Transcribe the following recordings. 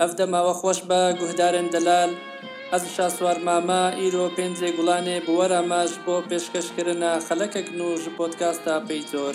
ئەڤ دە ماوە خوەش بە گوهدارێن دەلال ئەز شاسوار مامە، ئیرۆ پێنجێ گوڵانێ بوەرە مەش بۆ پێشکەش کرنە خەلکەگ نوو ژ پۆدکاستە پەیجۆر.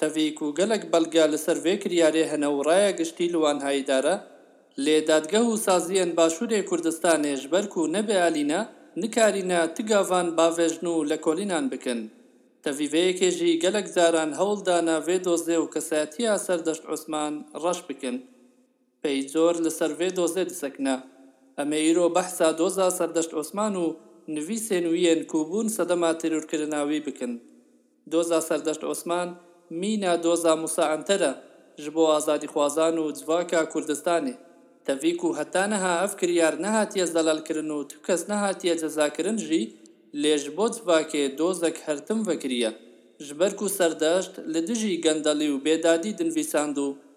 تەڤی کو گەلەک بەلگە لسەر ڤێ کریارێ هەنە و رایە گشتی لوان هایی دارە لێ دادگە و سازیەن باشوورێ کوردستانێ ژبەر کو نە بئالینە نکارینە ت گاڤان باڤژن و لە کۆلینان بکن تەڤی ڤەیەکێ ژی گەلەک جاران هەول دانە ڤێ دۆزێ و کەسایەتیە سەردەشت عوسمان رەش بکن. پەی زۆر لە سەر ڤێ دۆزێ دسەکنە. ئەمە ئیرۆ بەحسا دۆزا سەردەشت عوسمان و نڤیسێن ویێن کوو بوون سەدەما ترور کرنا وی بکن. دۆزا سەردەشت عوسمان مینە دۆزا موسا عەنتەرە ژ بۆ ئازادیخوازان و جڤاکا کوردستانێ. تەڤی کوو هەتا نەها ئەڤ کریار نەهاتیە زەلەل کرن و تڤ کەس نەهاتیە جەزا کرن ژی لێ ژ بۆ جڤاکێ دۆزە ک هەرتم ڤە کریە. ژ بەر کوو سەردەشت لە دژی گەندەڵی و بێ دادی دنڤیساند و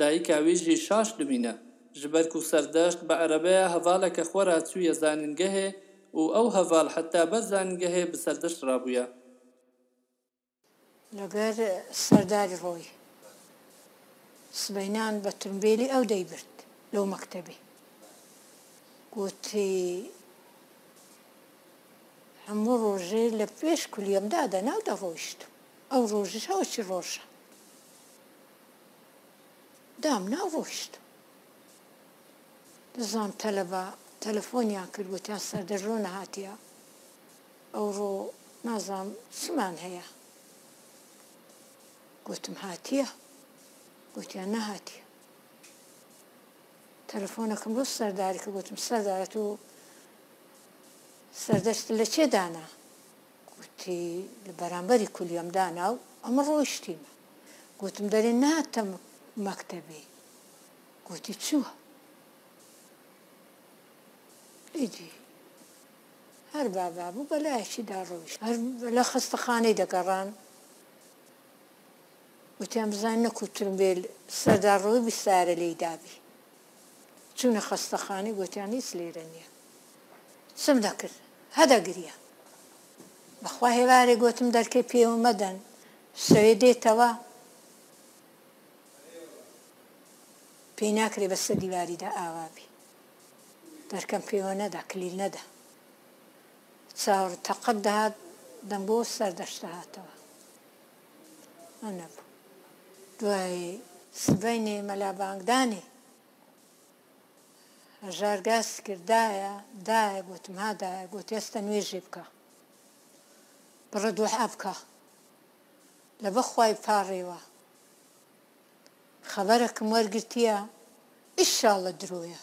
دایکا ویژی شاش دومینە ژ بەرک و سەردەشت بە عەرەبەیا هەڤالەکە خوەرا چویە زانینگەێ و ئەو هەڤال حەتا بەر زانینگەێ ب سەردەشت را بویە. لە گەر سەرداری ڕۆی سبەینان بە ترمبیلی ئەو دەیبرد لەو مەکتەبی گوتی هەموو ڕۆژێ لە پێش کولیەم دادەنا و دەڕۆیشتم ئەو ڕۆژیش هەوەکی ڕۆژە. دامنا و ڕۆیشت. دزان تەلەبە تەلەفۆنیان کرد گوتیان سەردەژۆ نەهاتیە ئەوڕۆ نازانم چمان هەیە گوتم هاتیە گوتیان نەهاتیە تەلەفۆنەکەم بۆ سەرداری کە گوتم سەردارەت و سەردەشت لە چێدانا گوتی لە بەرامبەری کولیەم دانا و ئەمن ڕۆیشتیمە، گوتم دەرێ ناتە مەکتەبی، گوتی چووە. ئیدی هەر بابا بوو بە لایەکیدا ڕۆیشت، هەر لە خەستەخانەی دەگەڕان، گوتیان بزانین نەکوو ترمبێل سەردا ڕۆی بووی سارە لێی دابی. چونە خەستەخانەی گۆتیان هیچ لێرە نیە چم دەکرد هە دەگریا بەخوا هێوارێ گۆتم دەرکەی پێوە مەدەن سەوێ دێتەوە پێی ناکرێ بەسە دیواریدا ئاوابی دەرکەم پێوە نەدا کلیل نەدا چاوەڕ تەقەت دەهات دەم بۆ سەردەشتە هاتەوە نەبوو. دوای سبەینێ مەلا بانگدانی هەژار گاسی کرد، دایە، دایە، گوتم ها دایە، گوتی ئەستە نوێژی بکە، بڕۆ دوعا بکە، لە بە خوای پاڕێوە خەبەرەکم وەرگرتییە، ئیشاڵڵە درۆیە.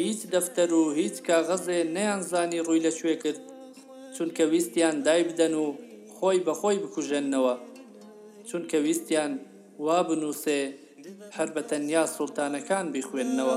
هیچ دەفتەر و هیچ کاغەزێ نەیانزانی ڕووی لە کوێ کرد، چونکە ویستیان دایبدەن و خۆی بە خۆی بکوژێننەوە. چونکە ویستیان وا بنووسێ هەر بە تەنیا سوڵتانەکان بیخوێننەوە.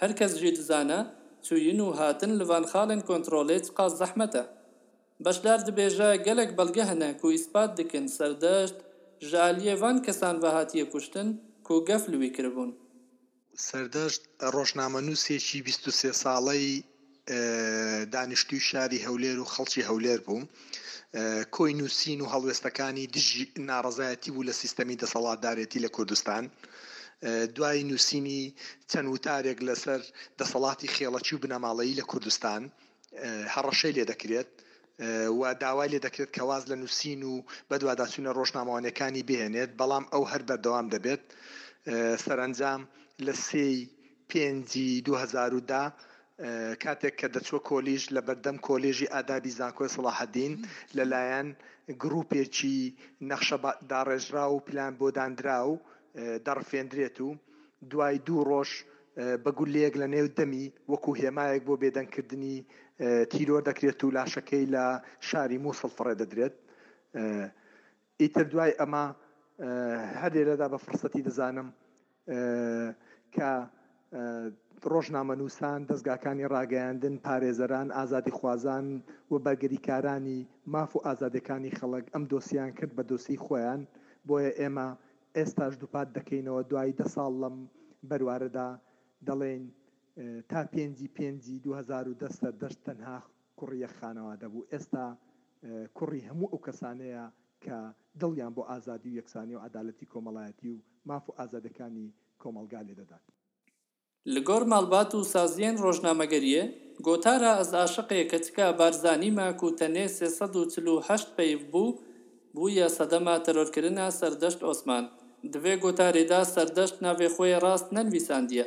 هەر کەس ژی دزانە چوین و هاتن لڤان خاڵێن کۆنتڕۆڵێ چ قاس زەحمەتە. بەشدار دبێژە گەلەک بەلگە هەنە کو ئیسپات دکن سەردەشت ژ ئالیێ ڤان کەسان ڤە هاتیە کوشتن کو گەف لوی کربون. سەردەشت ڕۆژنامەنووسێکی بیست و سێ ساڵەی دانیشتووی شاری هەولێر و خەڵکی هەولێر بوو، کۆی نووسین و هەڵوێستەکانی دژی ناڕەزایەتی بوو لە سیستەمی دەسەڵاتدارێتی لە کوردستان. دوای نووسینی چەند وتارێک لەسەر دەسەڵاتی خێڵەکی و بنەماڵەیی لە کوردستان، هەڕەشەی لێ دەکرێت و داوای لێ دەکرێت کە واز لە نووسین و بەدواداچوونە ڕۆژنامەوانییەکانی بهێنێت، بەڵام ئەو هەر بەردەوام دەبێت. سەرەنجام لە سێ ی. پێنج ی دوو هەزار و دە، کاتێک کە دەچووە کۆلیژ لە بەردەم کۆلێژی ئادابی زانکۆی سەڵاحەدین لەلایەن گڕوپێکی نەخشە داڕێژراو و پلان بۆ داندراو دەڕفێندرێت و دوای دوو ڕۆژ بە گوللەیەک لە نێو دەمی وەکو هێمایەک بۆ بێدەنگ کردنی تیرۆر دەکرێت و لاشەکەی لە شاری موسڵ فڕێ دەدرێت. ئیتر دوای ئەمە هەر لێرەدا بە فرسەتی دەزانم کە ڕۆژنامەنووسان، دەزگاکانی ڕاگەیاندن، پارێزەران، ئازادیخوازان و بەرگریکارانی ماف و ئازادیەکانی خەڵک ئەم دۆسیەیان کرد بە دۆسیەی خۆیان، بۆیە ئێمە ئێستاش دووپات دەکەینەوە دوای دە ساڵ لەم بەروارەدا دەڵێین تا پێنجی پێنجی دوو هەزار و دە سەردەشت تەنها کوڕی یەک خانەوادە بوو، ئێستا کوڕی هەموو ئەو کەسانەیە کە دڵیان بۆ ئازادی و یەکسانی و عەدالەتی کۆمەڵایەتی و ماف و ئازادیەکانی کۆمەڵگا لێ دەدات. لگۆر مالبات و سازیەن رۆژنامەگەریێ، گۆتارا ئەز ئاشقێ کە چگا بارزانیمە کو تەنێ سێ سەد و چل و هەشت پەیڤ بوو، بویە سەدەما تەرۆرکرنا سەردەشت ئۆسمان. دڤێ گۆتارێدا سەردەشت ناڤێ خوەێ راست نەنویساندیە.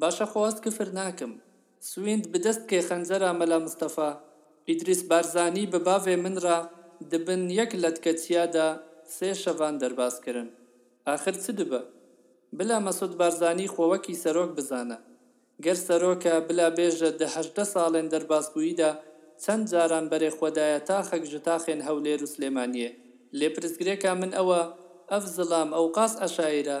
باشە خۆاز کفر ناکم. سویند بدەست کێ خەنجەرا مەلا مستەفا ئیدریس بارزانی بە باڤێ من را دبن یەک لەتکە چیا دا سێ شەڤان دەرباز کرن ئاخر چ دبە بلا مەسود بارزانی خۆ وەکی سەرۆک بزانە گەر سەرۆکە بلا بێژە دە هەژدە سالێن دەرباز بویدە چەند جاران بەرێ خۆ دایە تاخەک ژتاخێن هەولێر و سلێمانیێ لێ پرسگرێکا من ئەوە ئەڤ زلام ئەوقاس عەشایرە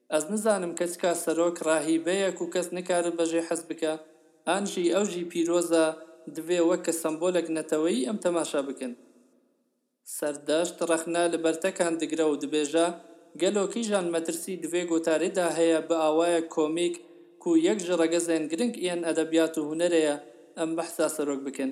ئەز نزانم کەچ کا سەرۆک راهیبەیە کو کەس نکارد بەژێ حەز بکا، ئان ژی ئەو ژی پیرۆزە دڤێ وەک کە سەمبۆلەک نەتەوەیی ئەم تەماشا بکن. سەردەشت رەخنە لە بەرتەکان دگرە و دبێژە، گەلۆ کیژان مەترسی دڤێ گۆتارێ دا هەیە بە ئاوایەک کۆمیک کو یەک ژ رەگەزێن گرنگ ئیەن ئەدەبیات و هونەرەیە ئەم بەحسا سەرۆک بکن؟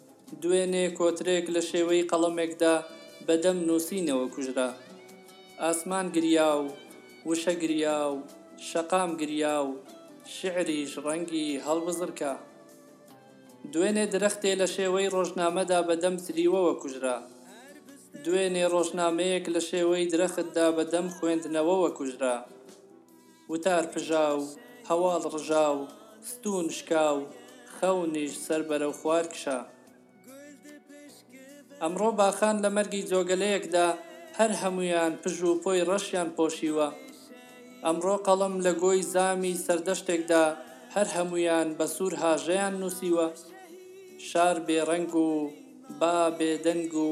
دوێنێ کۆترێک لە شێوەی قەڵەمێکدا بە دەم نووسینەوە کوژرا. ئاسمان گریا و وشە گریا و شەقام گریا و شیعریش ڕەنگی هەڵبزڕکا. دوێنێ درەختێ لە شێوەی ڕۆژنامەدا بە دەم زریوەوە کوژرا. دوێنێ ڕۆژنامەیەک لە شێوەی درەختدا بە دەم خوێندنەوەوە کوژرا. وتار پژاو، هەواڵ ڕژاو، ستوون شکاو، خەونیش سەر بەرەو خوار کشا. ئەمڕۆ باخان لە مەرگی جۆگەلەیەکدا هەر هەموویان پژ و پۆی ڕەشیان پۆشیوە. ئەمڕۆ قەڵەم لە گۆی زامی سەردەشتێکدا هەر هەموویان بە سوور هاژەیان نووسیوە. شار بێ ڕەنگ و با بێ دەنگ و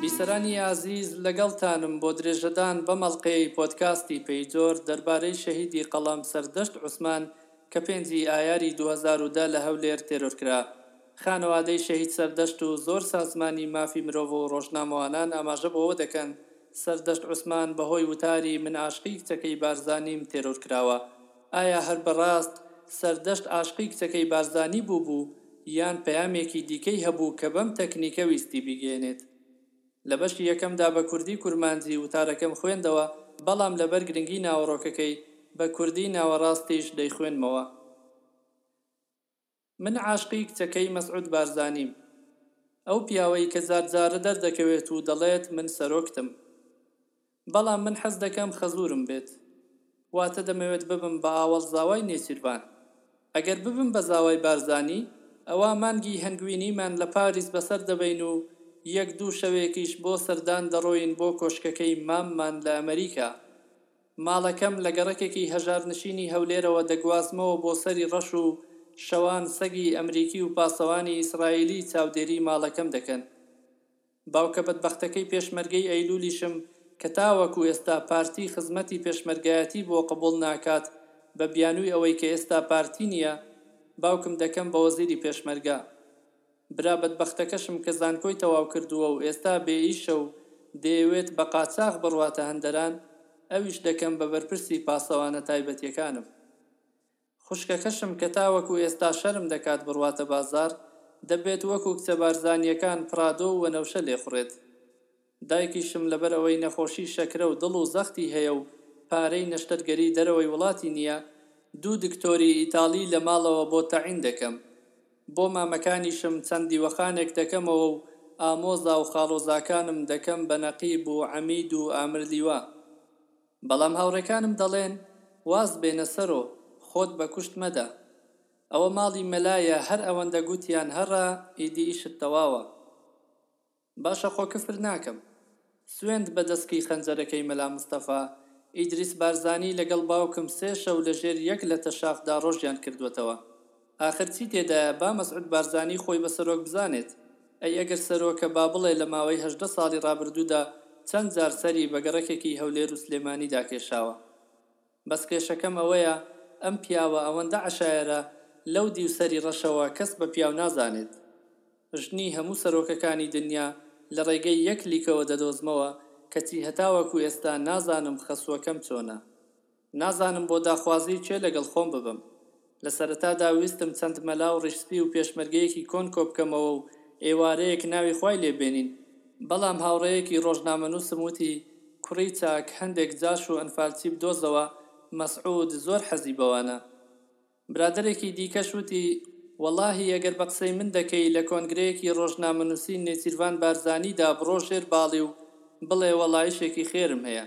بیسەرانی ئازیز لەگەڵتانم بۆ درێژەدان بەم ئەڵقەیەی پۆدکاستی پێی جۆر دەربارەی شەهیدی قەڵەم سەردەشت عوسمان کە پێنجی ئایاری دوو هەزار و دە لە هەولێر تێرۆر کرا خانەوادەی شەهید سەردەشت و زۆر سازمانی مافی مرۆڤ و ڕۆژنامەوانان ئاماژە بەوە دەکەن سەردەشت عوسمان بەهۆی وتاری من عاشقی کچەکەی بارزانیم تێرۆر کراوە. ئایا هەر بەڕاست سەردەشت عاشقی کچەکەی بارزانی بووبوو یان پەیامێکی دیکەی هەبوو کە بەم تەکنیکە ویستی بیگەیەنێت؟ لە بەشی یەکەمدا بە کوردی کورمانجی وتارەکەم خوێندەوە بەڵام لەبەر گرنگی ناوەڕۆکەکەی بە کوردی ناوەڕاستیش دەیخوێنمەوە. من عاشقی کچەکەی مەسعود بارزانیم ئەو پیاوەی کە جار جارە دەردەکەوێت و دەڵێت من سەرۆکتم بەڵام من حەز دەکەم خەزورم بێت واتە دەمەوێت ببم بە ئاوەڵ زاوای نێچیرڤان ئەگەر ببم بە زاوای بارزانی ئەوا مانگی هەنگوینیمان لە پاریس بەسەر دەبەین و یەک دوو شەوێکیش بۆ سەردان دەڕۆیین بۆ کۆشکەکەی ماممان لە ئەمەریکا. ماڵەکەم لە گەڕەکێکی هەژارنشینی هەولێرەوە دەگوازمەوە بۆ سەری ڕەش و شەوان سەگی ئەمریکی و پاسەوانی ئیسرائیلی چاودێری ماڵەکەم دەکەن. باوکە بەدبەختەکەی پێشمەرگەی ئەیلولیشم کە تاوەکو ئێستا پارتی خزمەتی پێشمەرگایەتی بۆ قبوڵ ناکات بە بیانوی ئەوەی کە ئێستا پارتی نیە باوکم دەکەم بە وەزیری پێشمەرگە. برا بەدبەختەکەشم کە زانکۆی تەواوکردووە و ئێستا بێ ئیشە و دەیەوێت بە قاچاخ بڕواتە هەندەران ئەویش دەکەم بە بەرپرسی پاسەوانە تایبەتیەکانم. خوشکەکەشم کە تاوەکو ئێستا شەرم دەکات بڕواتە بازار دەبێت وەکو کچە بارزانیەکان پڕادۆ و وەنەوشە لێخوڕێت. دایکیشم لەبەر ئەوەی نەخۆشی شەکرە و دڵ و زەختی هەیە و پارەی نەشتەرگەری دەرەوەی وڵاتی نییە، دوو دکتۆری ئیتاڵی لە ماڵەوە بۆ تەعین دەکەم. بۆ مامەکانیشم چەند دیوەخانێک دەکەمەوە و ئامۆزا و خاڵۆزاکانم دەکەم بە نەقیب و عەمید و ئامر لیوا. بەڵام هاوڕێکانم دەڵێن، واز بێنە سەرۆ، خۆت بە کوشت مەدە. ئەوە ماڵی مەلایە هەر ئەوەندە گوتیان هەڕە ئیدی ئیشت تەواوە. باشە خۆ کفر ناکەم. سوێند بە دەسکی خەنجەرەکەی مەلا مستەفا، ئیدریس بارزانی لەگەڵ باوکم سێ شەو لە ژێر یەک لە تەشافدا ڕۆژیان کردووەتەوە. ئاخر چی تێدایە با مەسعود بارزانی خۆی بە سەرۆک بزانێت. ئەی ئەگەر سەرۆکە با بڵێ لە ماوەی هەژدە ساڵی ڕابردوودا چەند جار سەری بە گەڕەکێکی هەولێر و سلێمانیدا کێشاوە. بەس کێشەکەم ئەوەیە ئەم پیاوە ئەوەندە عەشایەرە لەو دیو سەری ڕەشەوە کەس بە پیاو نازانێت ژنی هەموو سەرۆکەکانی دنیا لە ڕێگەی یەک لیکەوە دەدۆزمەوە کەچی هەتاوەکو ئێستا نازانم خەسوەکەم چۆنە نازانم بۆ داخوازی کێ لەگەڵ خۆم ببم لە سەرەتادا ویستم چەند مەلا و ڕیشسپی و پێشمەرگەیەکی کۆن کۆبکەمەوە و ئێوارەیەک ناوی خوای لێ بێنین، بەڵام هاوڕێیەکی ڕۆژنامەنووسم وتی، کوڕی چاک هەندێک جاش و ئەنفالچی بدۆزەوە، مەسعود زۆر حەزی بەوانە. برادەرێکی دیکەش وتی، وەڵاهی ئەگەر بە قسەی من دەکەی لە کۆنگرەیەکی ڕۆژنامەنووسی نێچیرڤان بارزانیدا بڕۆ ژێر باڵی و بڵێ وەڵایشێکی خێرم هەیە.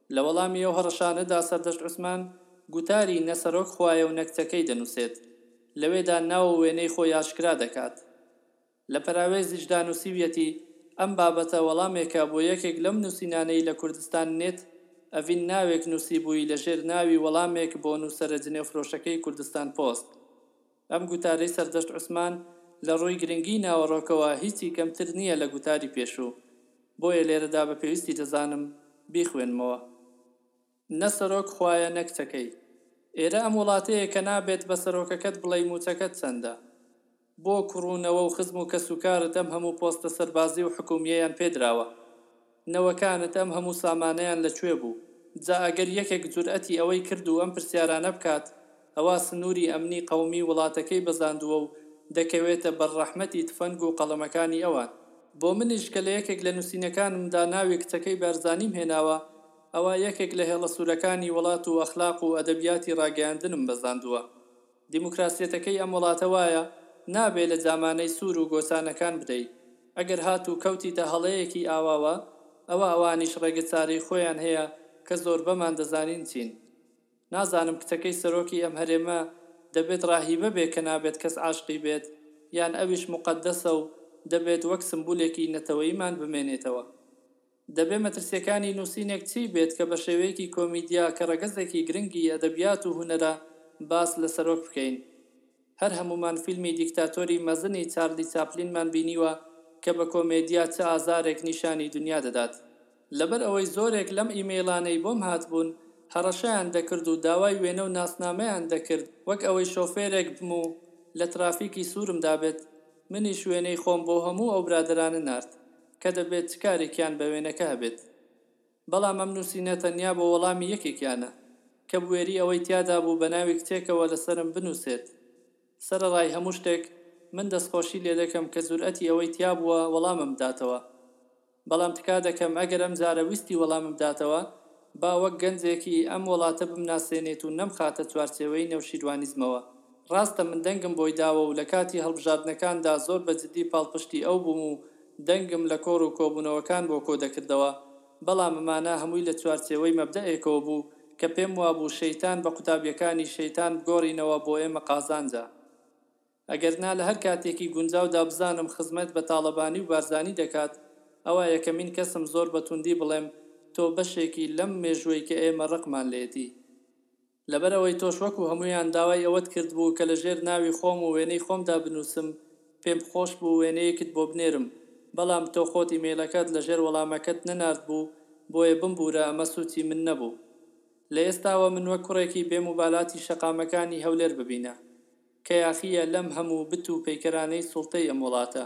لە وەڵامی ئەو هەڕەشانەدا سەردەشت عوسمان گوتاری نە سەرۆک خوایە و نە کچەکەی دەنووسێت، لەوێدا ناو و وێنەی خۆی ئاشکرا دەکات. لە پەراوێزیشدا نووسیویەتی، ئەم بابەتە وەڵامێکە بۆ یەکێک لەم نووسینانەی لە کوردستان نێت ئەڤین ناوێک نووسیبووی لەژێر ناوی وەڵامێک بۆ نووسەرە جنێوفرۆشەکەی کوردستانپۆست. ئەم گوتارەی سەردەشت عوسمان لە ڕووی گرنگیی ناوەڕۆکەوە هیچی کەمتر نییە لە گوتاری پێشوو، بۆیە لێرەدا بە پێویستی دەزانم بیخوێنمەوە. نە سەرۆک خوایە نە کچەکەی. ئێرە ئەم وڵاتەیە کە نابێت بە سەرۆکەکەت بڵێی مووچەکەت چەندە. بۆ کوڕ و نەوە و خزم و کەسوکارت ئەم هەموو پۆستە سەربازی و حکوومییەیان پێ دراوە. نەوەکانت ئەم هەموو سامانەیان لە کوێ بوو؟ جا ئەگەر یەکێک جورئەتی ئەوەی کرد و ئەم پرسیارانە بکات، ئەوا سنووری ئەمنی قەومی وڵاتەکەی بەزاندووە و دەکەوێتە بەر ڕەحمەتی تفەنگ و قەڵەمەکانی ئەوان. بۆ منیش کە لە یەکێک لە نووسینەکانمدا ناوی کچەکەی بارزانیم هێناوە، ئەوا یەکێک لە هێڵە سوورەکانی وڵات و ئەخلاق و ئەدەبیاتی ڕاگەیاندنم بەزاندووە. دیموکراسیەتەکەی ئەم وڵاتە وایە نابێ لە جامانەی سوور و گۆچانەکان بدەی، ئەگەر هاتوو کەوتیتە هەڵەیەکی ئاواوە ئەوا ئەوانیش ڕێگە چارەی خۆیان هەیە کە زۆربەمان دەزانین چین. نازانم کچەکەی سەرۆکی ئەم هەرێمە دەبێت ڕاهیبە بێ کە نابێت کەس عاشقی بێت یان ئەویش موقەدەسە و دەبێت وەک سمبولێکی نەتەوەیمان بمێنێتەوە. دەبێ مەترسییەکانی نووسینێک چی بێت کە بە شێوەیەکی کۆمیدیا کە ڕەگەزێکی گرنگی ئەدەبیات و هونەرە باس لە سەرۆک بکەین؟ هەر هەموومان فیلمی دیکتاتۆری مەزنی چارلی چاپلینمان بینیوە کە بە کۆمێدیا چ ئازارێک نیشانی دنیا دەدات. لەبەر ئەوەی زۆرێک لەم ئیمەیڵانەی بۆم هاتبوون هەڕەشەیان دەکرد و داوای وێنە و ناسنامەیان دەکرد وەک ئەوەی شۆفێرێک بم و لە ترافیکی سوورمدا بێت، منیش وێنەی خۆم بۆ هەموو ئەو برادەرانە نارد. کە دەبێت چ کارێکیان بە وێنەکە هەبێت، بەڵام ئەم نووسینە تەنیا بۆ وەڵامی یەکێکیانە، کە بوێری ئەوەی تیادا بوو بە ناوی کچێکەوە لەسەرم بنووسێت. سەرەڕای هەموو شتێک، من دەستخۆشی لێ دەکەم کە جورئەتی ئەوەی تیا بووە وەڵامم بداتەوە. بەڵام تکا دەکەم ئەگەر ئەم جارە ویستی وەڵامم بداتەوە، با وەک گەنجێکی ئەم وڵاتە بمناسێنێت و نەمخاتە چوارچێوەی نەوشیروانیزمەوە. ڕاستە من دەنگم بۆی داوە و لە کاتی هەڵبژاردنەکاندا زۆر بە جددی پاڵپشتی ئەو بووم و دەنگم لە کۆڕ و کۆبوونەوەکان بۆ کۆ دەکردەوە، بەڵام ئەمانە هەمووی لە چوارچێوەی مەبدەئێکەوە بوو کە پێم وابوو شەیتان بە قوتابیەکانی شەیتان بگۆڕینەوە بۆ ئێمە قازانجە. ئەگەر نا لە هەر کاتێکی گونجاودا بزانم خزمەت بە تاڵەبانی و بارزانی دەکات ئەوا یەکەمین کەسم زۆر بە توندی بڵێم تۆ بەشێکی لەم مێژووەی کە ئێمە ڕقمان لێتی. لەبەرئەوەی تۆش وەکو هەموویان داوای ئەوەت کردبوو کە لە ژێر ناوی خۆم و وێنەی خۆمدا بنووسم، پێم خۆش بوو وێنەیەکت بۆ بنێرم، بەڵام تۆ خۆت ئیمەیڵەکەت لە ژێر وەڵامەکەت نەناردبوو، بۆیە بمبوورە ئەمە سووچی من نەبوو. لە ئێستاوە من وەک کوڕێکی بێ موبالاتی شەقامەکانی هەولێر ببینە، کە یاخییە لەم هەموو بت و پەیکەرانەی سوڵتەی ئەم وڵاتە.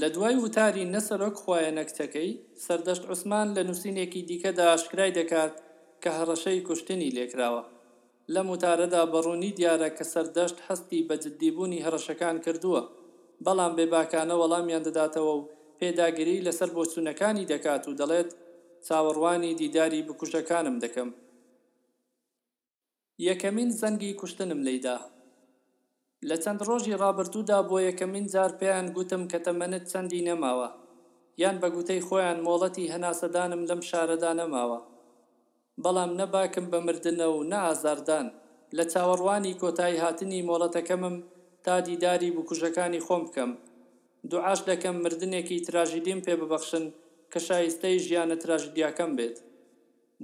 لە دوای وتاری نە سەرۆک خوایە نە کچەکەی، سەردەشت عوسمان لە نووسینێکی دیکەدا ئاشکرای دەکات کە هەڕەشەی کوشتنی لێکراوە. لەم وتارەدا بە ڕوونی دیارە کە سەردەشت هەستی بە جددیبوونی هەڕەشەکان کردووە، بەڵام بێباکانە وەڵامیان دەداتەوە و پێداگریی لەسەر بۆچوونەکانی دەکات و دەڵێت، چاوەڕوانی دیداری بکوژەکانم دەکەم. یەکەمین زەنگی کوشتنم لێیدا. لە چەند ڕۆژی ڕابردوودا بۆ یەکەمین جار پێیان گوتم کە تەمەنت چەندی نەماوە، یان بە گوتەی خۆیان مۆڵەتی هەناسەدانم لەم شارەدا نەماوە. بەڵام نە باکم بە مردنە و نە ئازاردان، لە چاوەڕوانی کۆتاییهاتنی مۆڵەتەکەمم تا دیداری بکوژەکانی خۆم بکەم. دوعاش دەکەم مردنێکی تراژیدیم پێ ببەخشن کە شایستەی ژیانە تراژیدیاکەم بێت.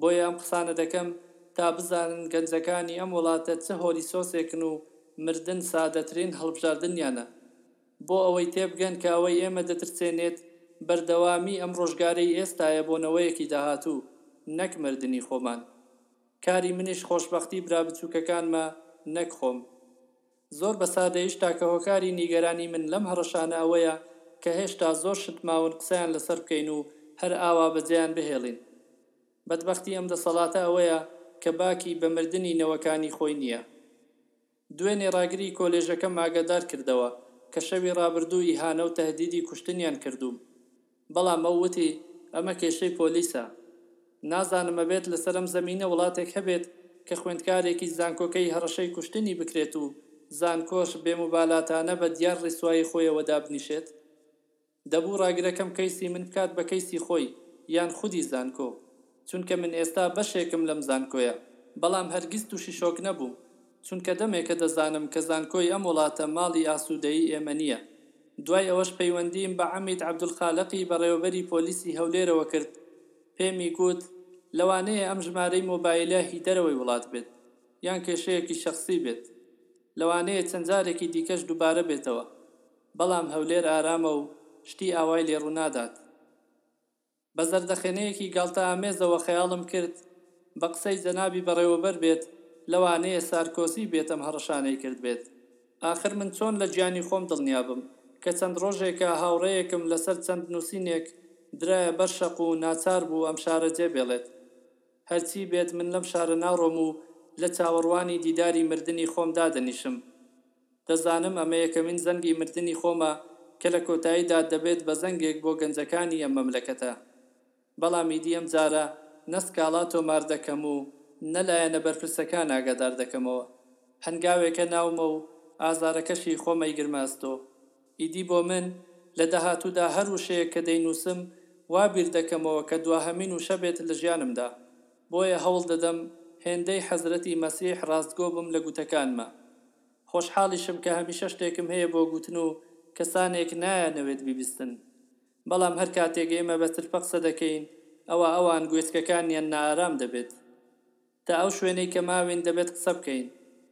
بۆیە ئەم قسانە دەکەم تا بزانن گەنجەکانی ئەم وڵاتە چ هۆلی سۆسێکن و مردن سادەترین هەڵبژاردنیانە بۆ ئەوەی تێبگەن کە ئەوەی ئێمە دەترسێنێت بەردەوامی ئەم ڕۆژگارەی ئێستایە بۆ نەوەیەکی داهاتوو نەک مردنی خۆمان کاری منیش خۆشبەختی برا بچوکەکانمە نەک خۆم. زۆر بە سادەیش تاکە هۆکاری نیگەرانی من لەم هەڕەشانە ئەوەیە کە هێشتا زۆر شت ماون قسەیان لەسەر بکەین و هەر ئاوا بەجێیان بهێڵین. بەدبەختی ئەم دەسەڵاتە ئەوەیە کە باکی بە مردنی نەوەکانی خۆی نییە. دوێنێ ڕاگری کۆلێژەکەم ئاگادار کردەوە کە شەوی ڕابردوو ئیهانە و تەهدیدی کوشتنیان کردووم. بەڵام ئەو وتی، ئەمە کێشەی پۆلیسە. نازانم ئەبێت لەسەر ئەم زەمینە وڵاتێک هەبێت کە خوێندکارێکی زانکۆکەی هەڕەشەی کوشتنی بکرێت و زانکۆش بێ موبالاتانە بە دیار ڕیسوایی خۆیەوە دابنیشێت؟ دەبوو ڕاگرەکەم کەیسی من بکات بە کەیسی خۆی یان خودی زانکۆ. چونکە من ئێستا بەشێکم لەم زانکۆیە، بەڵام هەرگیز تووشی شۆک نەبووم، چونکە دەمێکە دەزانم کە زانکۆی ئەم وڵاتە ماڵی ئاسوودەیی ئێمە نییە. دوای ئەوەش پەیوەندیم بە عەمید عەبدولخالەقی بەڕێوەبەری پۆلیسی هەولێرەوە کرد، پێمی گوت، لەوانەیە ئەم ژمارەی مۆبایلە هی دەرەوەی وڵات بێت، یان کێشەیەکی شەخسی بێت. لەوانەیە چەند جارێکی دیکەش دووبارە بێتەوە. بەڵام هەولێر ئارامە و شتی ئاوای لێ ڕوونادات. بە زەردەخەنەیەکی گاڵتەئامێزەوە خەیاڵم کرد بە قسەی جەنابی بەڕێوەبەر بێت، لەوانەیە سارکۆزی بێت ئەم هەڕەشانەی کردبێت. ئاخر من چۆن لە گیانی خۆم دڵنیا بم، کە چەند ڕۆژێکە هاوڕێیەکم لەسەر چەند نووسینێک درایە بەر شەق و ناچار بوو ئەم شارە جێبێڵێت. هەرچی بێت من لەم شارە ناڕۆم و لە چاوەڕوانی دیداری مردنی خۆم دادەنیشم. دەزانم ئەمە یەکەمین زەنگی مردنی خۆمە کە لە کۆتاییدا دەبێت بە زەنگێک بۆ گەنجەکانی ئەم مەملەکەتە. بەڵام ئیدی ئەم جارە نە سکاڵا تۆمار دەکەم و نە لایەنە بەرپرسەکان ئاگادار دەکەمەوە. هەنگاوێکە ناومە و ئازارەکەشی خۆم ئەیگرمە ئەستۆ. ئیدی بۆ من لە داهاتوودا هەر وشەیەک کە دەینووسم وا بیر دەکەمەوە کە دواهەمین وشە بێت لە ژیانمدا. بۆیە هەوڵ دەدەم هێندەی حەزرەتی مەسیح ڕاستگۆ بم لە گوتەکانمە. خۆشحاڵیشم کە هەمیشە شتێکم هەیە بۆ گوتن و کەسانێک نایانەوێت بیبیستن. بەڵام هەر کاتێک ئێمە بە ترپە قسە دەکەین، ئەوا ئەوان گوێچکەکانیان نائارام دەبێت. تا ئەو شوێنەی کە ماوین دەبێت قسە بکەین.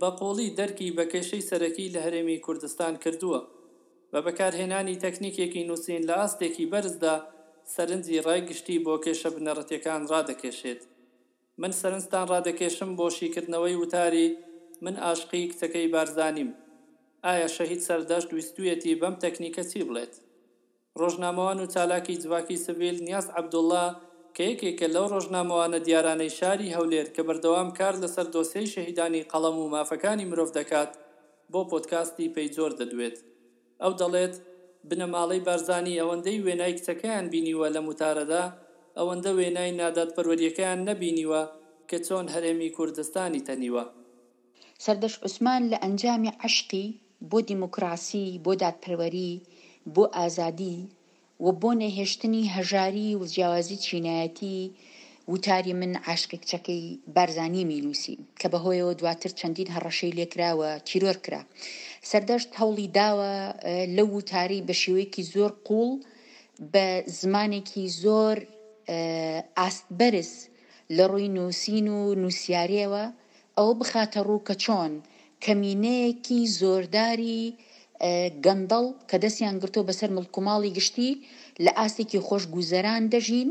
بە قووڵی دەرکی بە کێشەی سەرەکی لە هەرێمی کوردستان کردووە. بە بەکارهێنانی تەکنیکێکی نووسین لە ئاستێکی بەرزدا سەرنجی ڕای گشتی بۆ کێشە بنەڕەتیەکان ڕادەکێشێت. من سەرنجتان ڕادەکێشم بۆ شیکردنەوەی وتاری من ئاشقی کچەکەی بارزانیم. ئایا شەهید سەردەشت ویستوویەتی بەم تەکنیکە چی بڵێت؟ ڕۆژنامەوان و چالاکی جڤاکی سڤیل نیاز عەبدوڵا کە یەکێکە لەو ڕۆژنامەوانە دیارانەی شاری هەولێر کە بەردەوام کار لەسەر دۆسیەی شەهیدانی قەڵەم و مافەکانی مرۆڤ دەکات بۆ پۆدکاستی پەی جۆر دەدوێت ئەو دەڵێت بنەماڵەی بارزانی ئەوەندەی وێنای کچەکەیان بینیوە لەم وتارەدا ئەوەندە وێنای نادادپەروەریەکەیان نەبینیوە کە چۆن هەرێمی کوردستانی تەنیوە سەردەشت عوسمان لە ئەنجامی عەشقی بۆ دیموکراسی، بۆ دادپەروەری، بۆ ئازادی و بۆ نەهێشتنی هەژاری و جیاوازی چینایەتی وتاری من عاشقی کچەکەی بارزانیم ی نووسی کە بەهۆیەوە دواتر چەندین هەڕەشەی لێکرا و تیرۆر کرا. سەردەشت هەوڵی داوە لەو وتارەی بە شێوەیەکی زۆر قووڵ بە زمانێکی زۆر ئاستبەرز لە ڕووی نووسین و نووسیارییەوە ئەوە بخاتە ڕوو کە چۆن کەمینەیەکی زۆرداری گەندەڵ کە دەستیان گرتووە بەسەر مڵکوماڵی گشتی لە ئاستێکی خۆش گوزەران دەژین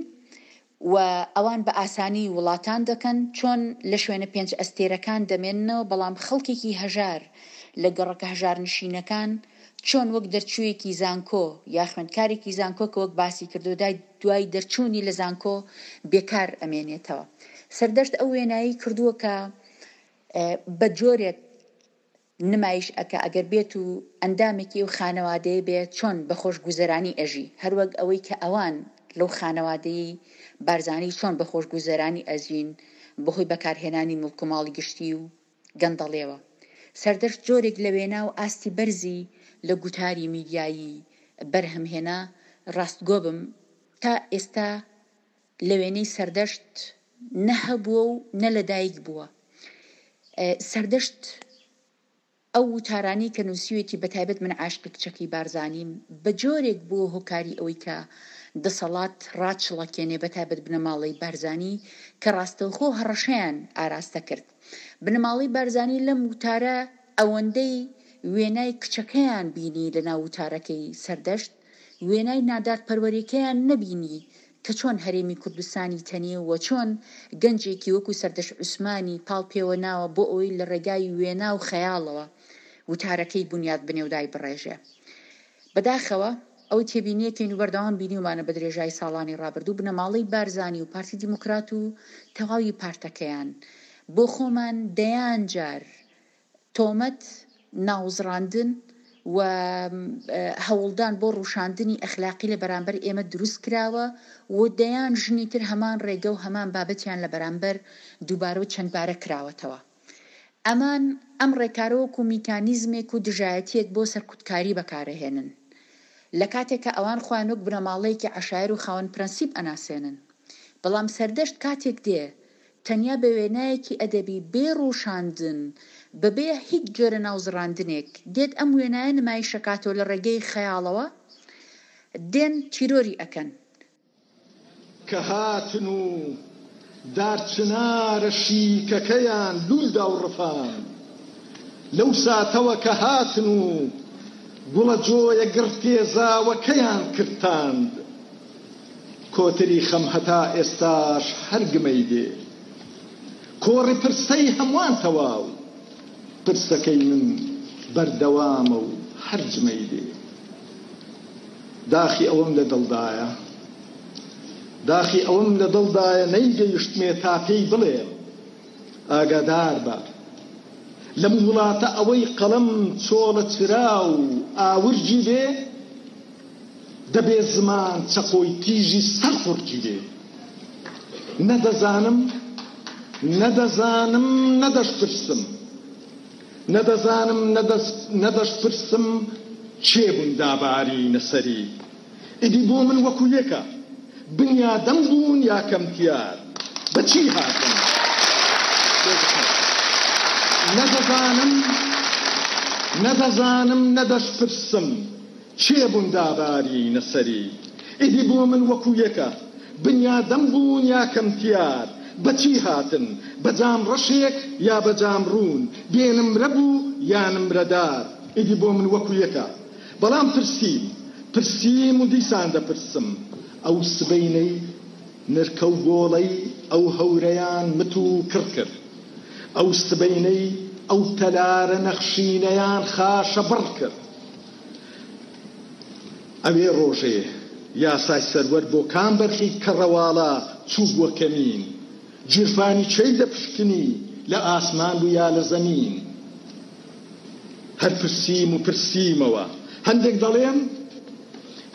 و ئەوان بە ئاسانی وڵاتان دەکەن چۆن لە شوێنە پێنج ئەستێرەکان دەمێننەوە بەڵام خەڵکێکی هەژار لە گەڕەکە هەژارنشینەکان چۆن وەک دەرچوویەکی زانکۆ یا خوێندکارێکی زانکۆ کە وەک باسی کردووە دوای دەرچوونی لە زانکۆ بێکار ئەمێنێتەوە. سەردەشت ئەو وێنایەی کردووە کە بە جۆرێک نمایش ئەکا ئەگەر بێت و ئەندامێکی ئەو خانەوادەیە بێ چۆن بە خۆشگوزەرانی ئەژی هەروەک ئەوەی کە ئەوان لەو خانەوادەی بارزانی چۆن بە خۆشگوزەرانی ئەزین بەهۆی بەکارهێنانی مڵکوماڵی گشتی و گەندەڵیەوە. سەردەشت جۆرێک لە وێنا و ئاستی بەرزی لە گوتاری میدیایی بەرهەم هێنا، ڕاستگۆ بم تا ئێستا لە وێنەی سەردەشت نە هەبووە و نە لە دایک بووە. سەردەشت ئەو وتارانەی کە نووسیوێتی بە تایبەت من عاشقی کچەکەی بارزانیم بە جۆرێک بووە هۆکاری ئەوەی کە دەسەڵات ڕاچڵەکێنێ بە تایبەت بنەماڵەی بارزانی کە ڕاستەوخۆ هەڕەشەیان ئاراستە کرد. بنەماڵەی بارزانی لەم وتارە ئەوەندەی وێنای کچەکەیان بینی لە ناو وتارەکەی سەردەشت، وێنای نادادپەروەریەکەیان نەبینی کە چۆن هەرێمی کوردستانی تەنییە و چۆن گەنجێکی وەکو سەردەشت عوسمانی پاڵ پێوە ناوە بۆ ئەوەی لە ڕێگای وێنا و خەیاڵەوە وتارەکەی بونیاد بنێ و دایبڕێژێ. بەداخەوە ئەوەی تێبینیەکەین و بەردەوام بینیومانە بە درێژای ساڵانی ڕابردوو بنەماڵەی بارزانی و پارتی دیموکرات و تەواوی پارتەکەیان بۆ خۆمان دەیان جار تۆمەت ناوزڕاندن و هەوڵدان بۆ ڕوشاندنی ئەخلاقی لە بەرامبەر ئێمە دروست کراوە و دەیان ژنی تر هەمان ڕێگە و هەمان بابەتیان لە بەرامبەر دووبارە و چەندبارە کراوەتەوە. ئەمان ئەم ڕێکارە وەکو میکانیزمێک و دژایەتیەک بۆ سەرکوتکاری بەکارئەهێنن، لە کاتێک کە ئەوان خۆیان وەک بنەماڵەیەکی عەشایر و خاوەن پرەنسیپ ئەناسێنن. بەڵام سەردەشت کاتێک دێ تەنیا بە وێنایەکی ئەدەبی بێ ڕووشاندن، بەبێ هیچ جۆرە ناوزڕاندنێک دێت ئەم وێنایە نمایشئەکاتەوە لە ڕێگەی خەیاڵەوە دێن تیرۆری ئەکەن، کە هاتن و دارچنارە شیکەکەیان لولدا و ڕفان. لەو ساتەوە کە هاتن و گوڵە جۆیە گڕپێزاوەکەیان کرد تاند. کۆتری خەم هەتا ئێستاش هەر گمەی دێ. کۆڕی پرسەی هەموان تەواو، پرسەکەی من بەردەوامە و هەر جمەی دێ. داخی ئەوەم لە دڵدایە داخی ئەوەم لە دڵدایە نەیگەیشتمێ تا پێی بڵێم ئاگادار بە لەم وڵاتە ئەوەی قەڵەم چۆڵە چرا و ئاورجی بێ دەبێ زمان چەقۆی تیژی سەر قورجی بێ نەدەزانم نەدەزانم نەدەشپرسم نە دەزانم نە دەشپرسم کێ بوون دابارینە سەری ئیدی بۆ من وەکو یەکە بنیادەم بوون یا کەمتیار بە چی هاتن نە دەزانم نە دەزانم نە دەشپرسم کێ بوون دابارینە سەری؟ ئیدی بۆ من وەکوو یەکە، بنیادەم بوون یا کەمتیار، بە چی هاتن، بە جام ڕەشێک یا بە جام ڕوون، بێ نمرە بوو یا نمرەدار، ئیدی بۆ من وەکوو یەکە. بەڵام پرسیم، پرسیم و دیسان دەپرسم، ئەو سبەینەی نرکە و گۆڵەی ئەو هەورەیان مت و کڕ کرد، ئەو سبەینەی ئەو تەلارە نەخشینەیان خاشەبڕ کرد، ئەوێ ڕۆژێ یاسای سەروەر بۆ کام بەرخی کەڕەواڵە چووبووە کەمین؟ گیرفانی کێی دەپشکنی لە ئاسمان بوو یا لە زەمین؟ هەر پرسیم و پرسیمەوە هەندێک دەڵێن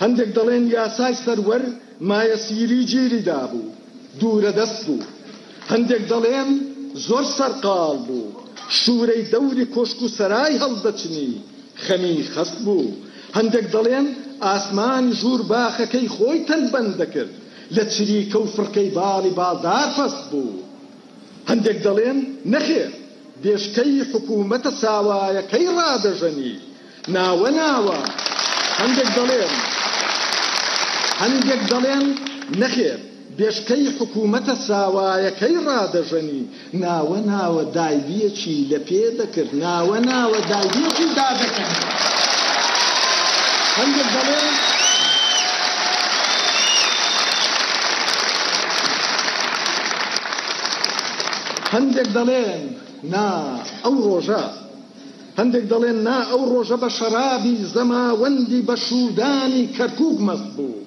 هەندێک دەڵێن یاسای سەروەر مایەسیری گیری دابوو دوورە دەست بوو هەندێک دەڵێن زۆر سەرقاڵ بوو شوورەی دەوری کۆشک و سەرای هەڵدەچنی خەمی خەست بوو، هەندێک دەڵێن ئاسمان ژوور باخەکەی خۆی تەل بەند دەکرد، لە چریکە و فڕکەی باڵی باڵدار فەست بوو. هەندێک دەڵێن نەخێر، بێشکەی حکوومەتە ساوایەکەی ڕادەژەنی. ناوە ناوە. هەندێک دەڵێن. هەندێک دەڵێن نەخێر. بێشکەی حکوومەتە ساوایەکەی ڕادەژەنی، ناوە ناوە دایبیەکی لە پێ دەکرد، ناوە ناوە دایبیەکی دادەکەند. هەندێک دەڵێن، هەندێک دەڵێن نا ئەو ڕۆژە، هەندێک دەڵێن نا ئەو ڕۆژە بە شەرابی زەماوەندی بە شوودانی کەرکووک مەست بوو.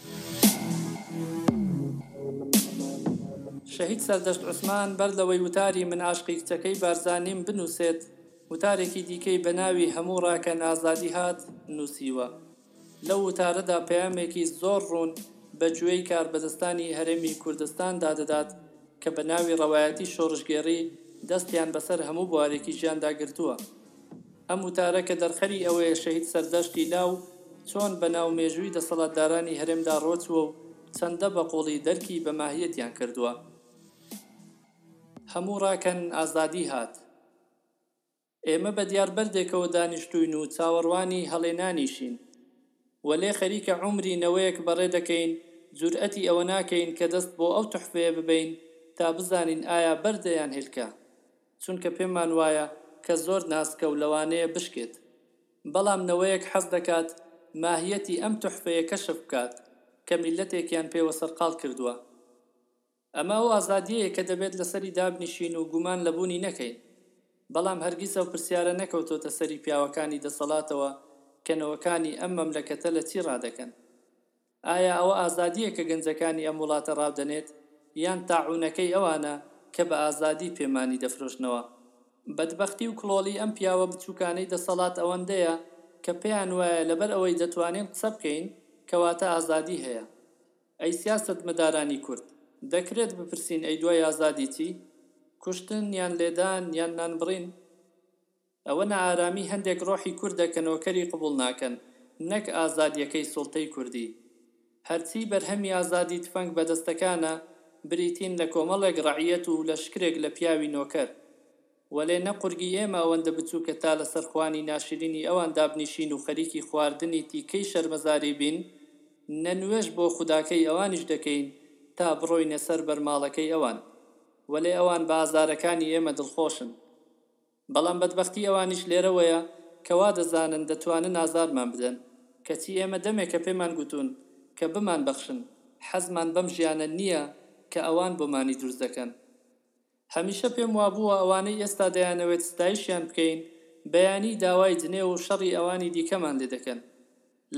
شەهید سەردەشت عوسمان بەر لەوەی وتاری من ئاشقی کچەکەی بارزانیم بنووسێت، وتارێکی دیکەی بە ناوی هەموو ڕاکەن ئازادی هات نووسیوە. لەو وتارەدا پەیامێکی زۆر ڕوون بە گوێی کاربەدەستانی هەرێمی کوردستاندا دەدات کە بە ناوی ڕەوایەتی شۆڕشگێڕی دەستیان بەسەر هەموو بوارێکی ژیاندا گرتووە. ئەم وتارە کە دەرخەری ئەوەیە شەهید سەردەشتی لاو چۆن بە ناو مێژووی دەسەڵاتدارانی هەرێمدا ڕۆچووە و چەندە بە قوڵی دەرکی بە ماهیەتیان کردووە. هەموو ڕاکەن ئازادی هات. ئێمە بە دیار بەردێکەوە دانیشتووین و چاوەڕوانی هەڵێنانیشین. وەلێ خەریکە عومری نەوەیەک بەڕێ دەکەین، جورئەتی ئەوە ناکەین کە دەست بۆ ئەو تحفەیە ببەین تا بزانین ئایا بەردە یان هێلکە. چونکە پێمان وایە کە زۆر ناسکە و لەوانەیە بشکێت. بەڵام نەوەیەک حەز دەکات ماهییەتی ئەم تحفەیە کەشف بکات کە میللەتێکیان پێوە سەرقاڵ کردووە. ئەمە ئەو ئازادییەیە کە دەبێت لەسەری دابنیشین و گومان لە بوونی نەکەین. بەڵام هەرگیز ئەو پرسیارە نەکەوتۆتە سەری پیاوەکانی دەسەڵاتەوە کە نەوەکانی ئەم مەملەکەتە لە چی ڕادەکەن. ئایا ئەوە ئازادییە کە گەنجەکانی ئەم وڵاتە ڕاودەنێت یان تاعونەکەی ئەوانە کە بە ئازادی پێمانی دەفرۆشنەوە؟ بەدبەختی و کڵۆڵی ئەم پیاوە بچوکانەی دەسەڵات ئەوەندەیە کە پێیان وایە لەبەر ئەوەی دەتوانین قسە بکەین کەواتە ئازادی هەیە. ئەی سیاسەتمەدارانی کورد دەکرێت بپرسین ئەی دوای ئازادی چی؟ کوشتن یان لێدان یان نانبڕین؟ ئەوە نائارامی هەندێک ڕۆحی کوردە کە نۆکەری قبوڵ ناکەن نەک ئازادیەکەی سوڵتەی کوردی. هەرچی بەرهەمی ئازادی تفەنگ بەدەستەکانە بریتین لە کۆمەڵێک ڕەعیەت و لەشکرێک لە پیاوی نۆکەر. وەلێ نە قورگی ئێمە ئەوەندە بچوکە تا لەسەر خوانی ناشرینی ئەوان دابنیشین و خەریکی خواردنی تیکەی شەرمەزاری بین، نە نوێژ بۆ خوداکەی ئەوانیش دەکەین تا بڕۆینە سەر بەرماڵەکەی ئەوان. وەلێ ئەوان بە ئازارەکانی ئێمە دڵخۆشن. بەڵام بەدبەختی ئەوانیش لێرەوەیە کە وا دەزانن دەتوانن ئازارمان بدەن، کەچی ئێمە دەمێکە پێمان گوتوون کە بمانبەخشن، حەزمان بەم ژیانە نییە کە ئەوان بۆمانی دروست دەکەن. هەمیشە پێم وابووە ئەوانەی ئێستا دەیانەوێت ستایشیان بکەین، بەیانی داوای جنێو و شەڕی ئەوانی دیکەمان لێ دەکەن.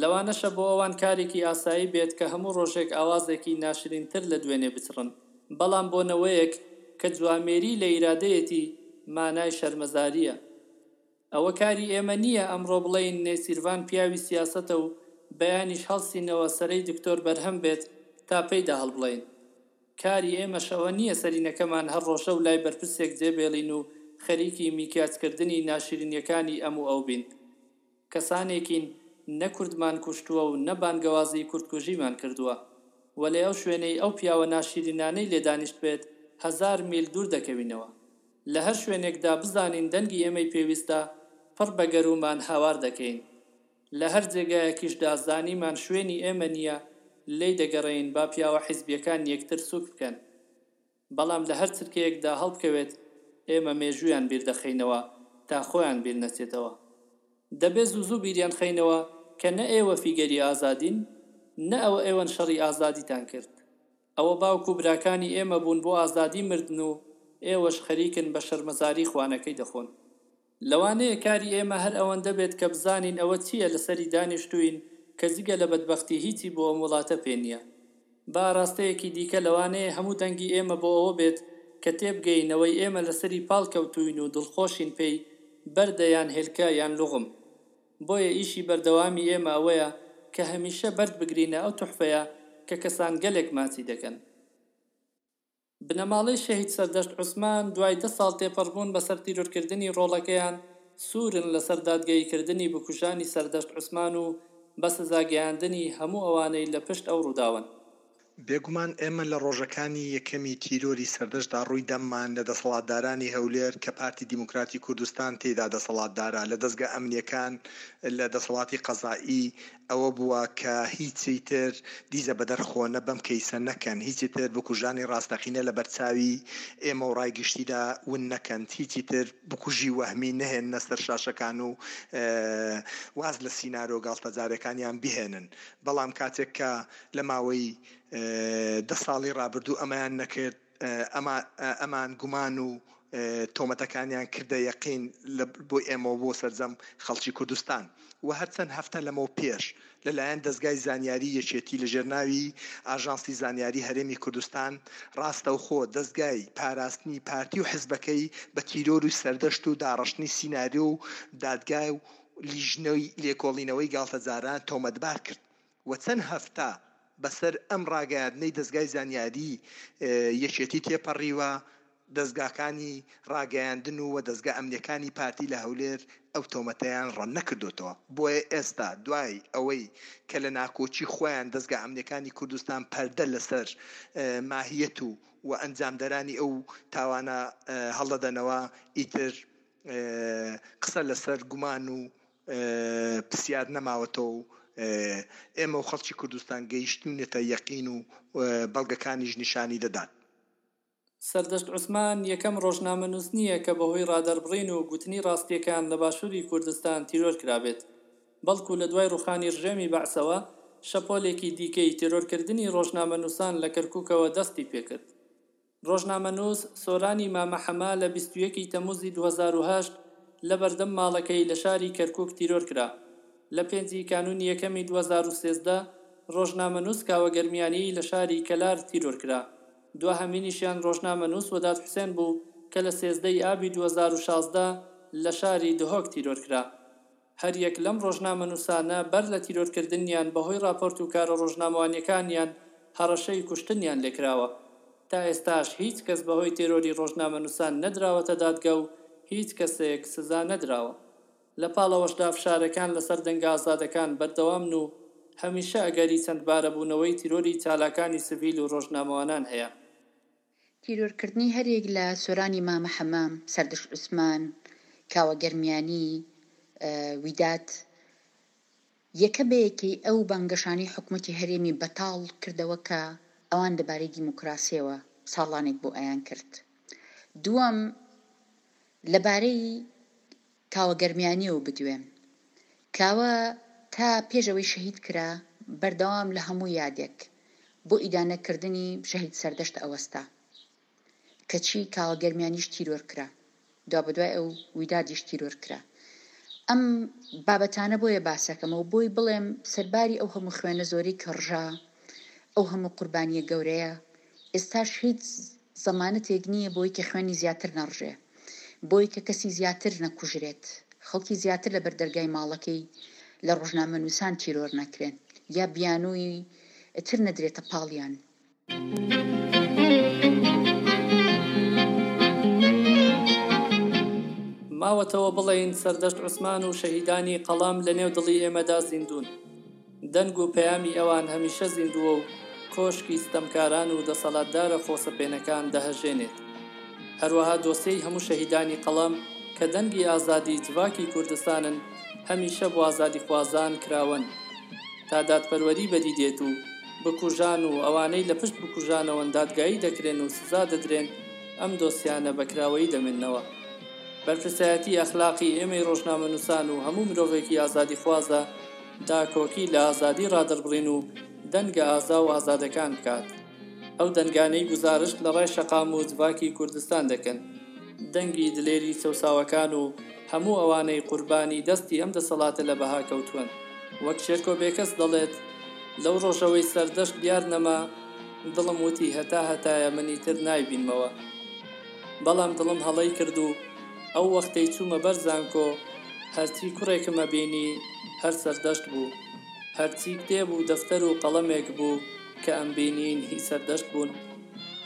لەوانەشە بۆ ئەوان کارێکی ئاسایی بێت کە هەموو ڕۆژێک ئاوازێکی ناشرینتر لە دوێنێ بچڕن، بەڵام بۆ نەوەیەک کە جوامێری لە ئیرادەیەتی، مانای شەرمەزارییە. ئەوە کاری ئێمە نییە ئەمڕۆ بڵێین نێچیرڤان پیاوی سیاسەتە و بەیانیش هەڵسینەوە سەرەی دکتۆر بەرهەم بێت تا پێیدا هەڵبڵێین. کاری ئێمەش ئەوە نییە سەرینەکەمان هەر ڕۆژە و لای بەرپرسێک جێبێڵین و خەریکی میکیاجکردنی ناشرینییەکانی ئەم و ئەو بین. کەسانێکین نە کوردمان کوشتووە و نە بانگەوازی کوردکوژیمان کردووە. وەلێ ئەو شوێنەی ئەو پیاوە ناشیرینانەی لێ دانیشتبێت هەزار میل دوور دەکەوینەوە. لە هەر شوێنێکدا بزانین دەنگی ئێمەی پێویستە پڕ بە گەروومان هاوار دەکەین. لە هەر جێگایەکیشدا زانیمان شوێنی ئێمە نییە لێی دەگەڕێین با پیاوە حیزبییەکان یەکتر سووک بکەن. بەڵام لە هەر چرکەیەکدا هەڵبکەوێت ئێمە مێژوویان بیردەخەینەوە تا خۆیان بیرنەچێتەوە. دەبێت زوو زوو بیریان خەینەوە کە نە ئێوە فیگەری ئازادین نە ئەوە ئێوەن شەڕی ئازادیتان کرد. ئەوە باوک و براکانی ئێمە بوون بۆ ئازادی مردن و ئێوەش خەریکن بە شەرمەزاری خوانەکەی دەخۆن. لەوانەیە کاری ئێمە هەر ئەوەندە بێت کە بزانین ئەوە چییە لەسەری دانیشتووین کە جگە لە بەدبەختی هیچی بۆ ئەم وڵاتە پێ نییە. بە ئاراستەیەکی دیکە لەوانەیە هەموو دەنگی ئێمە بۆ ئەوە بێت کە تێبگەین ئەوەی ئێمە لەسەری پاڵ کەوتووین و دڵخۆشین پێی بەردە یان هێلکە یان لغم. بۆیە ئیشی بەردەوامی ئێمە ئەوەیە کە هەمیشە بەرد بگرینە ئەو تحفەیە کە کەسان گەلێک ماچی دەکەن. بنەماڵەی شەهید سەردەشت عوسمان دوای دە ساڵ تێپەڕبوون بەسەر تیرۆرکردنی ڕۆڵەکەیان، سوورن لەسەر دادگاییکردنی بکوژانی سەردەشت عوسمان و بە سزا گەیاندنی هەموو ئەوانەی لە پشت ئەو ڕووداوەن. بێگومان ئێمە لە ڕۆژەکانی یەکەمی تیرۆری سەردەشتدا ڕووی دەممان لە دەسەڵاتدارانی هەولێر کە پارتی دیموکراتی کوردستان تێیدا دەسەڵاتدارە، لە دەزگا ئەمنییەکان، لە دەسەڵاتی قەزائی، ئەوە بووە کە هیچی تر دیزە بەدەر خۆنە بەم کەیسە نەکەن، هیچی تر بکوژانی ڕاستەقینە لە بەرچاوی ئێمە و ڕای گشتیدا ون نەکەن، هیچی تر بکوژی وەهمی نەهێننە سەر شاشەکان و واز لە سینارۆ گاڵتەجارێکانیان بهێنن، بەڵام کاتێک کە لە ماوەی دە ساڵی ڕابردوو ئەمەیان نەکرد، ئەمان گومان و تۆمەتەکانیان کردە یەقین بۆ ئێمە و بۆ سەرجەم خەڵکی کوردستان و هەر چەند هەفتە لەمەو پێش لە لایەن دەزگای زانیاری یەکێتی لە ژێرناوی ئاژانسی زانیاری هەرێمی کوردستان ڕاستەوخۆ دەزگای پاراستنی پارتی و حزبەکەی بە تیرۆر و سەردەشت و داڕشتنی سیناریۆ و دادگا و لیژنەی لێکۆڵینەوەی گاڵتەجاران تۆمەتبار کرد. و چەند هەفتە بەسەر ئەم ڕاگەیاندنەی دەزگای زانیاری یەکێتی تێپەڕیوە، دەزگاکانی ڕاگەیاندن و دەزگا ئەمنیەکانی پارتی لە هەولێر ئەو تۆمەتەیان ڕەتنەکردۆتەوە، بۆیە ئێستا دوای ئەوەی کە لە ناکۆکی خۆیان دەزگا ئەمنیەکانی کوردستان پەردە لەسەر ماهیەت و و ئەنجامدەرانی ئەو تاوانە هەڵدەدەنەوە ئیتر قسە لەسەر گومان و پرسیار نەماوەتەوە و ئێمە و خەڵکی کوردستان گەیشتوینەتە یەقین و بەڵگەکانیش نیشانی دەدات. سەردەشت عوسمان یەکەم ڕۆژنامەنووس نییە کە بەهۆی ڕادەربڕین و گوتنی ڕاستییەکان لە باشووری کوردستان تیرۆر کرابێت، بەڵکو لە دوای ڕووخانی ڕژێمی بەعسەوە شەپۆلێکی دیکەی تێرۆرکردنی ڕۆژنامەنووسان لە کەرکووکەوە دەستی پێکرد. ڕۆژنامەنووس سۆرانی مامە حەمە لە بیست و یەک ی تەمووزی دوو هەزار و هەشت لە بەردەم ماڵەکەی لە شاری کەرکووک تیرۆر کرا. لە پێنج ی کانوونی یەکەمی دوو هەزار و سێزدە ڕۆژنامەنووس کاوە گەرمیانی لە شاری کەلار تیرۆر کرا. دواهەمینیشیان ڕۆژنامەنووس وەدات حوسێن بوو کە لە سێزدە ی ئابی دوو هەزار و شازدە لە شاری دهۆک تیرۆر کرا. هەر یەک لەم ڕۆژنامەنووسانە بەر لە تیرۆرکردنیان بەهۆی ڕاپۆرت و کارە ڕۆژنامەوانیەکانیان هەڕەشەی کوشتنیان لێکراوە. تا ئێستاش هیچ کەس بەهۆی تێرۆری ڕۆژنامەنووسان نەدراوەتە دادگا و هیچ کەسێک سزا نەدراوە. لە پاڵەوەشدا فشارەکان لەسەر دەنگە ئازادەکان بەردەوامن و هەمیشە ئەگەری چەندبارەبوونەوەی تیرۆری چالاکانی سڤیل و ڕۆژنامەوانان هەیە. تیرۆرکردنی هەریەک لە سۆرانی مامە حەمام، سەردەشت عوسمان، کاوە گەرمیانی، ویدات، یەکە بە یەکەی ئەو بانگەشانەی حکومەتی هەرێمی بەتاڵ کردەوە کە ئەوان لەبارەی دیموکراسیەوە ساڵانێک بۆ ئەیان کرد. دووەم لەبارەی. کاوە گەرمیانی و بدوێم. کاوە تا پێش ئەوەی شەهید کرا بەردەوام لە هەموو یادێک بۆ ئیدانە کردنی شەهید سەردەشت ئەوەستا کەچی کاوە گەرمیانیش تیرۆر کرا دوابەدوای ئەو ویدادیش تیرۆر کرا ئەم بابەتانە بۆیە باسەکەمە و بۆی بڵێم سەرباری ئەو هەموو خوێنە زۆرەی کە ڕژا ئەو هەموو قوربانیە گەورەیە ئێستاش هیچ زەمانەتێک نییە بۆی کە خوێنی زیاتر نەڕژێ، بۆی کە کەسی زیاتر نەکوژرێت، خەڵکی زیاتر لە بەر دەرگای ماڵەکەی لە ڕۆژنامەنووسان تیرۆر نەکرێن یا بیانووی تر نەدرێتە پاڵیان. ماوەتەوە بڵێین سەردەشت عوسمان و شەهیدانی قەڵەم لە نێو دڵی ئێمەدا زیندوون. دەنگ و پەیامی ئەوان هەمیشە زیندووە و کۆشکی ستەمکاران و دەسەلاتدارە خۆسەپێنەکان دەهەژێنێت. هەروەها دۆسیەی هەموو شەهیدانی قەڵەم کە دەنگی ئازادی جڤاکی کوردستانن هەمیشە بۆ ئازادیخوازان کراوەن تا دادپەروەری بەدی دێت و بکوژان و ئەوانەی لە پشت بکوژانەوەن دادگایی دەکرێن و سزا دەدرێن ئەم دۆسیانە بە کراوەیی دەمێننەوە. بەرپرسایەتی ئەخلاقی ئێمەی ڕۆژنامەنووسان و هەموو مرۆڤێکی ئازادیخوازە، داکۆکی لە ئازادی ڕادەربڕین و دەنگە ئازا و ئازادەکان بکات، ئەو دەنگانەی گوزارشت لە ڕای شەقام و جڤاکی کوردستان دەکەن، دەنگی دلێری چەوساوەکان و هەموو ئەوانەی قوربانی دەستی ئەم دەسەڵاتە لە بەها کەوتوون. وەک شێرکۆ بێکەس دەڵێت، لەو ڕۆژەوەی سەردەشت دیار نەما، دڵم وتی هەتا هەتایە منی تر نایبینمەوە. بەڵام دڵم هەڵەی کرد و. ئەو وەختەی چوومە بەر زانکۆ هەرچی کوڕێکم ئەبینی هەر سەردەشت بوو هەرچی کتێب و دەفتەر و قەڵەمێک بوو کە ئەمبینین هی سەردەشت بوون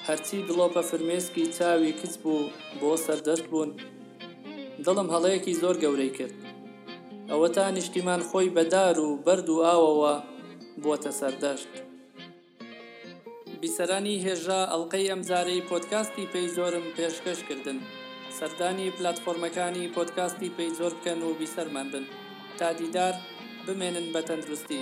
هەرچی دڵۆپە فرمێسکی چاوی کچ بوو بۆ سەردەشت بوون دڵم هەڵەیەکی زۆر گەورەی کرد ئەوەتا نیشتیمان خۆی بە دار و بەرد و ئاوەوە بۆتە سەردەشت. بیسەرانی هێژا ئەڵقەی ئەمجارەی پۆدکاستی پەی جۆرم پێشکەش کردن سەردانی پلاتفۆرمەکانی پۆدکاستی پەی جۆر بکەن و بیسەرمان بن تا دیدار بمێنن بە تەندروستی.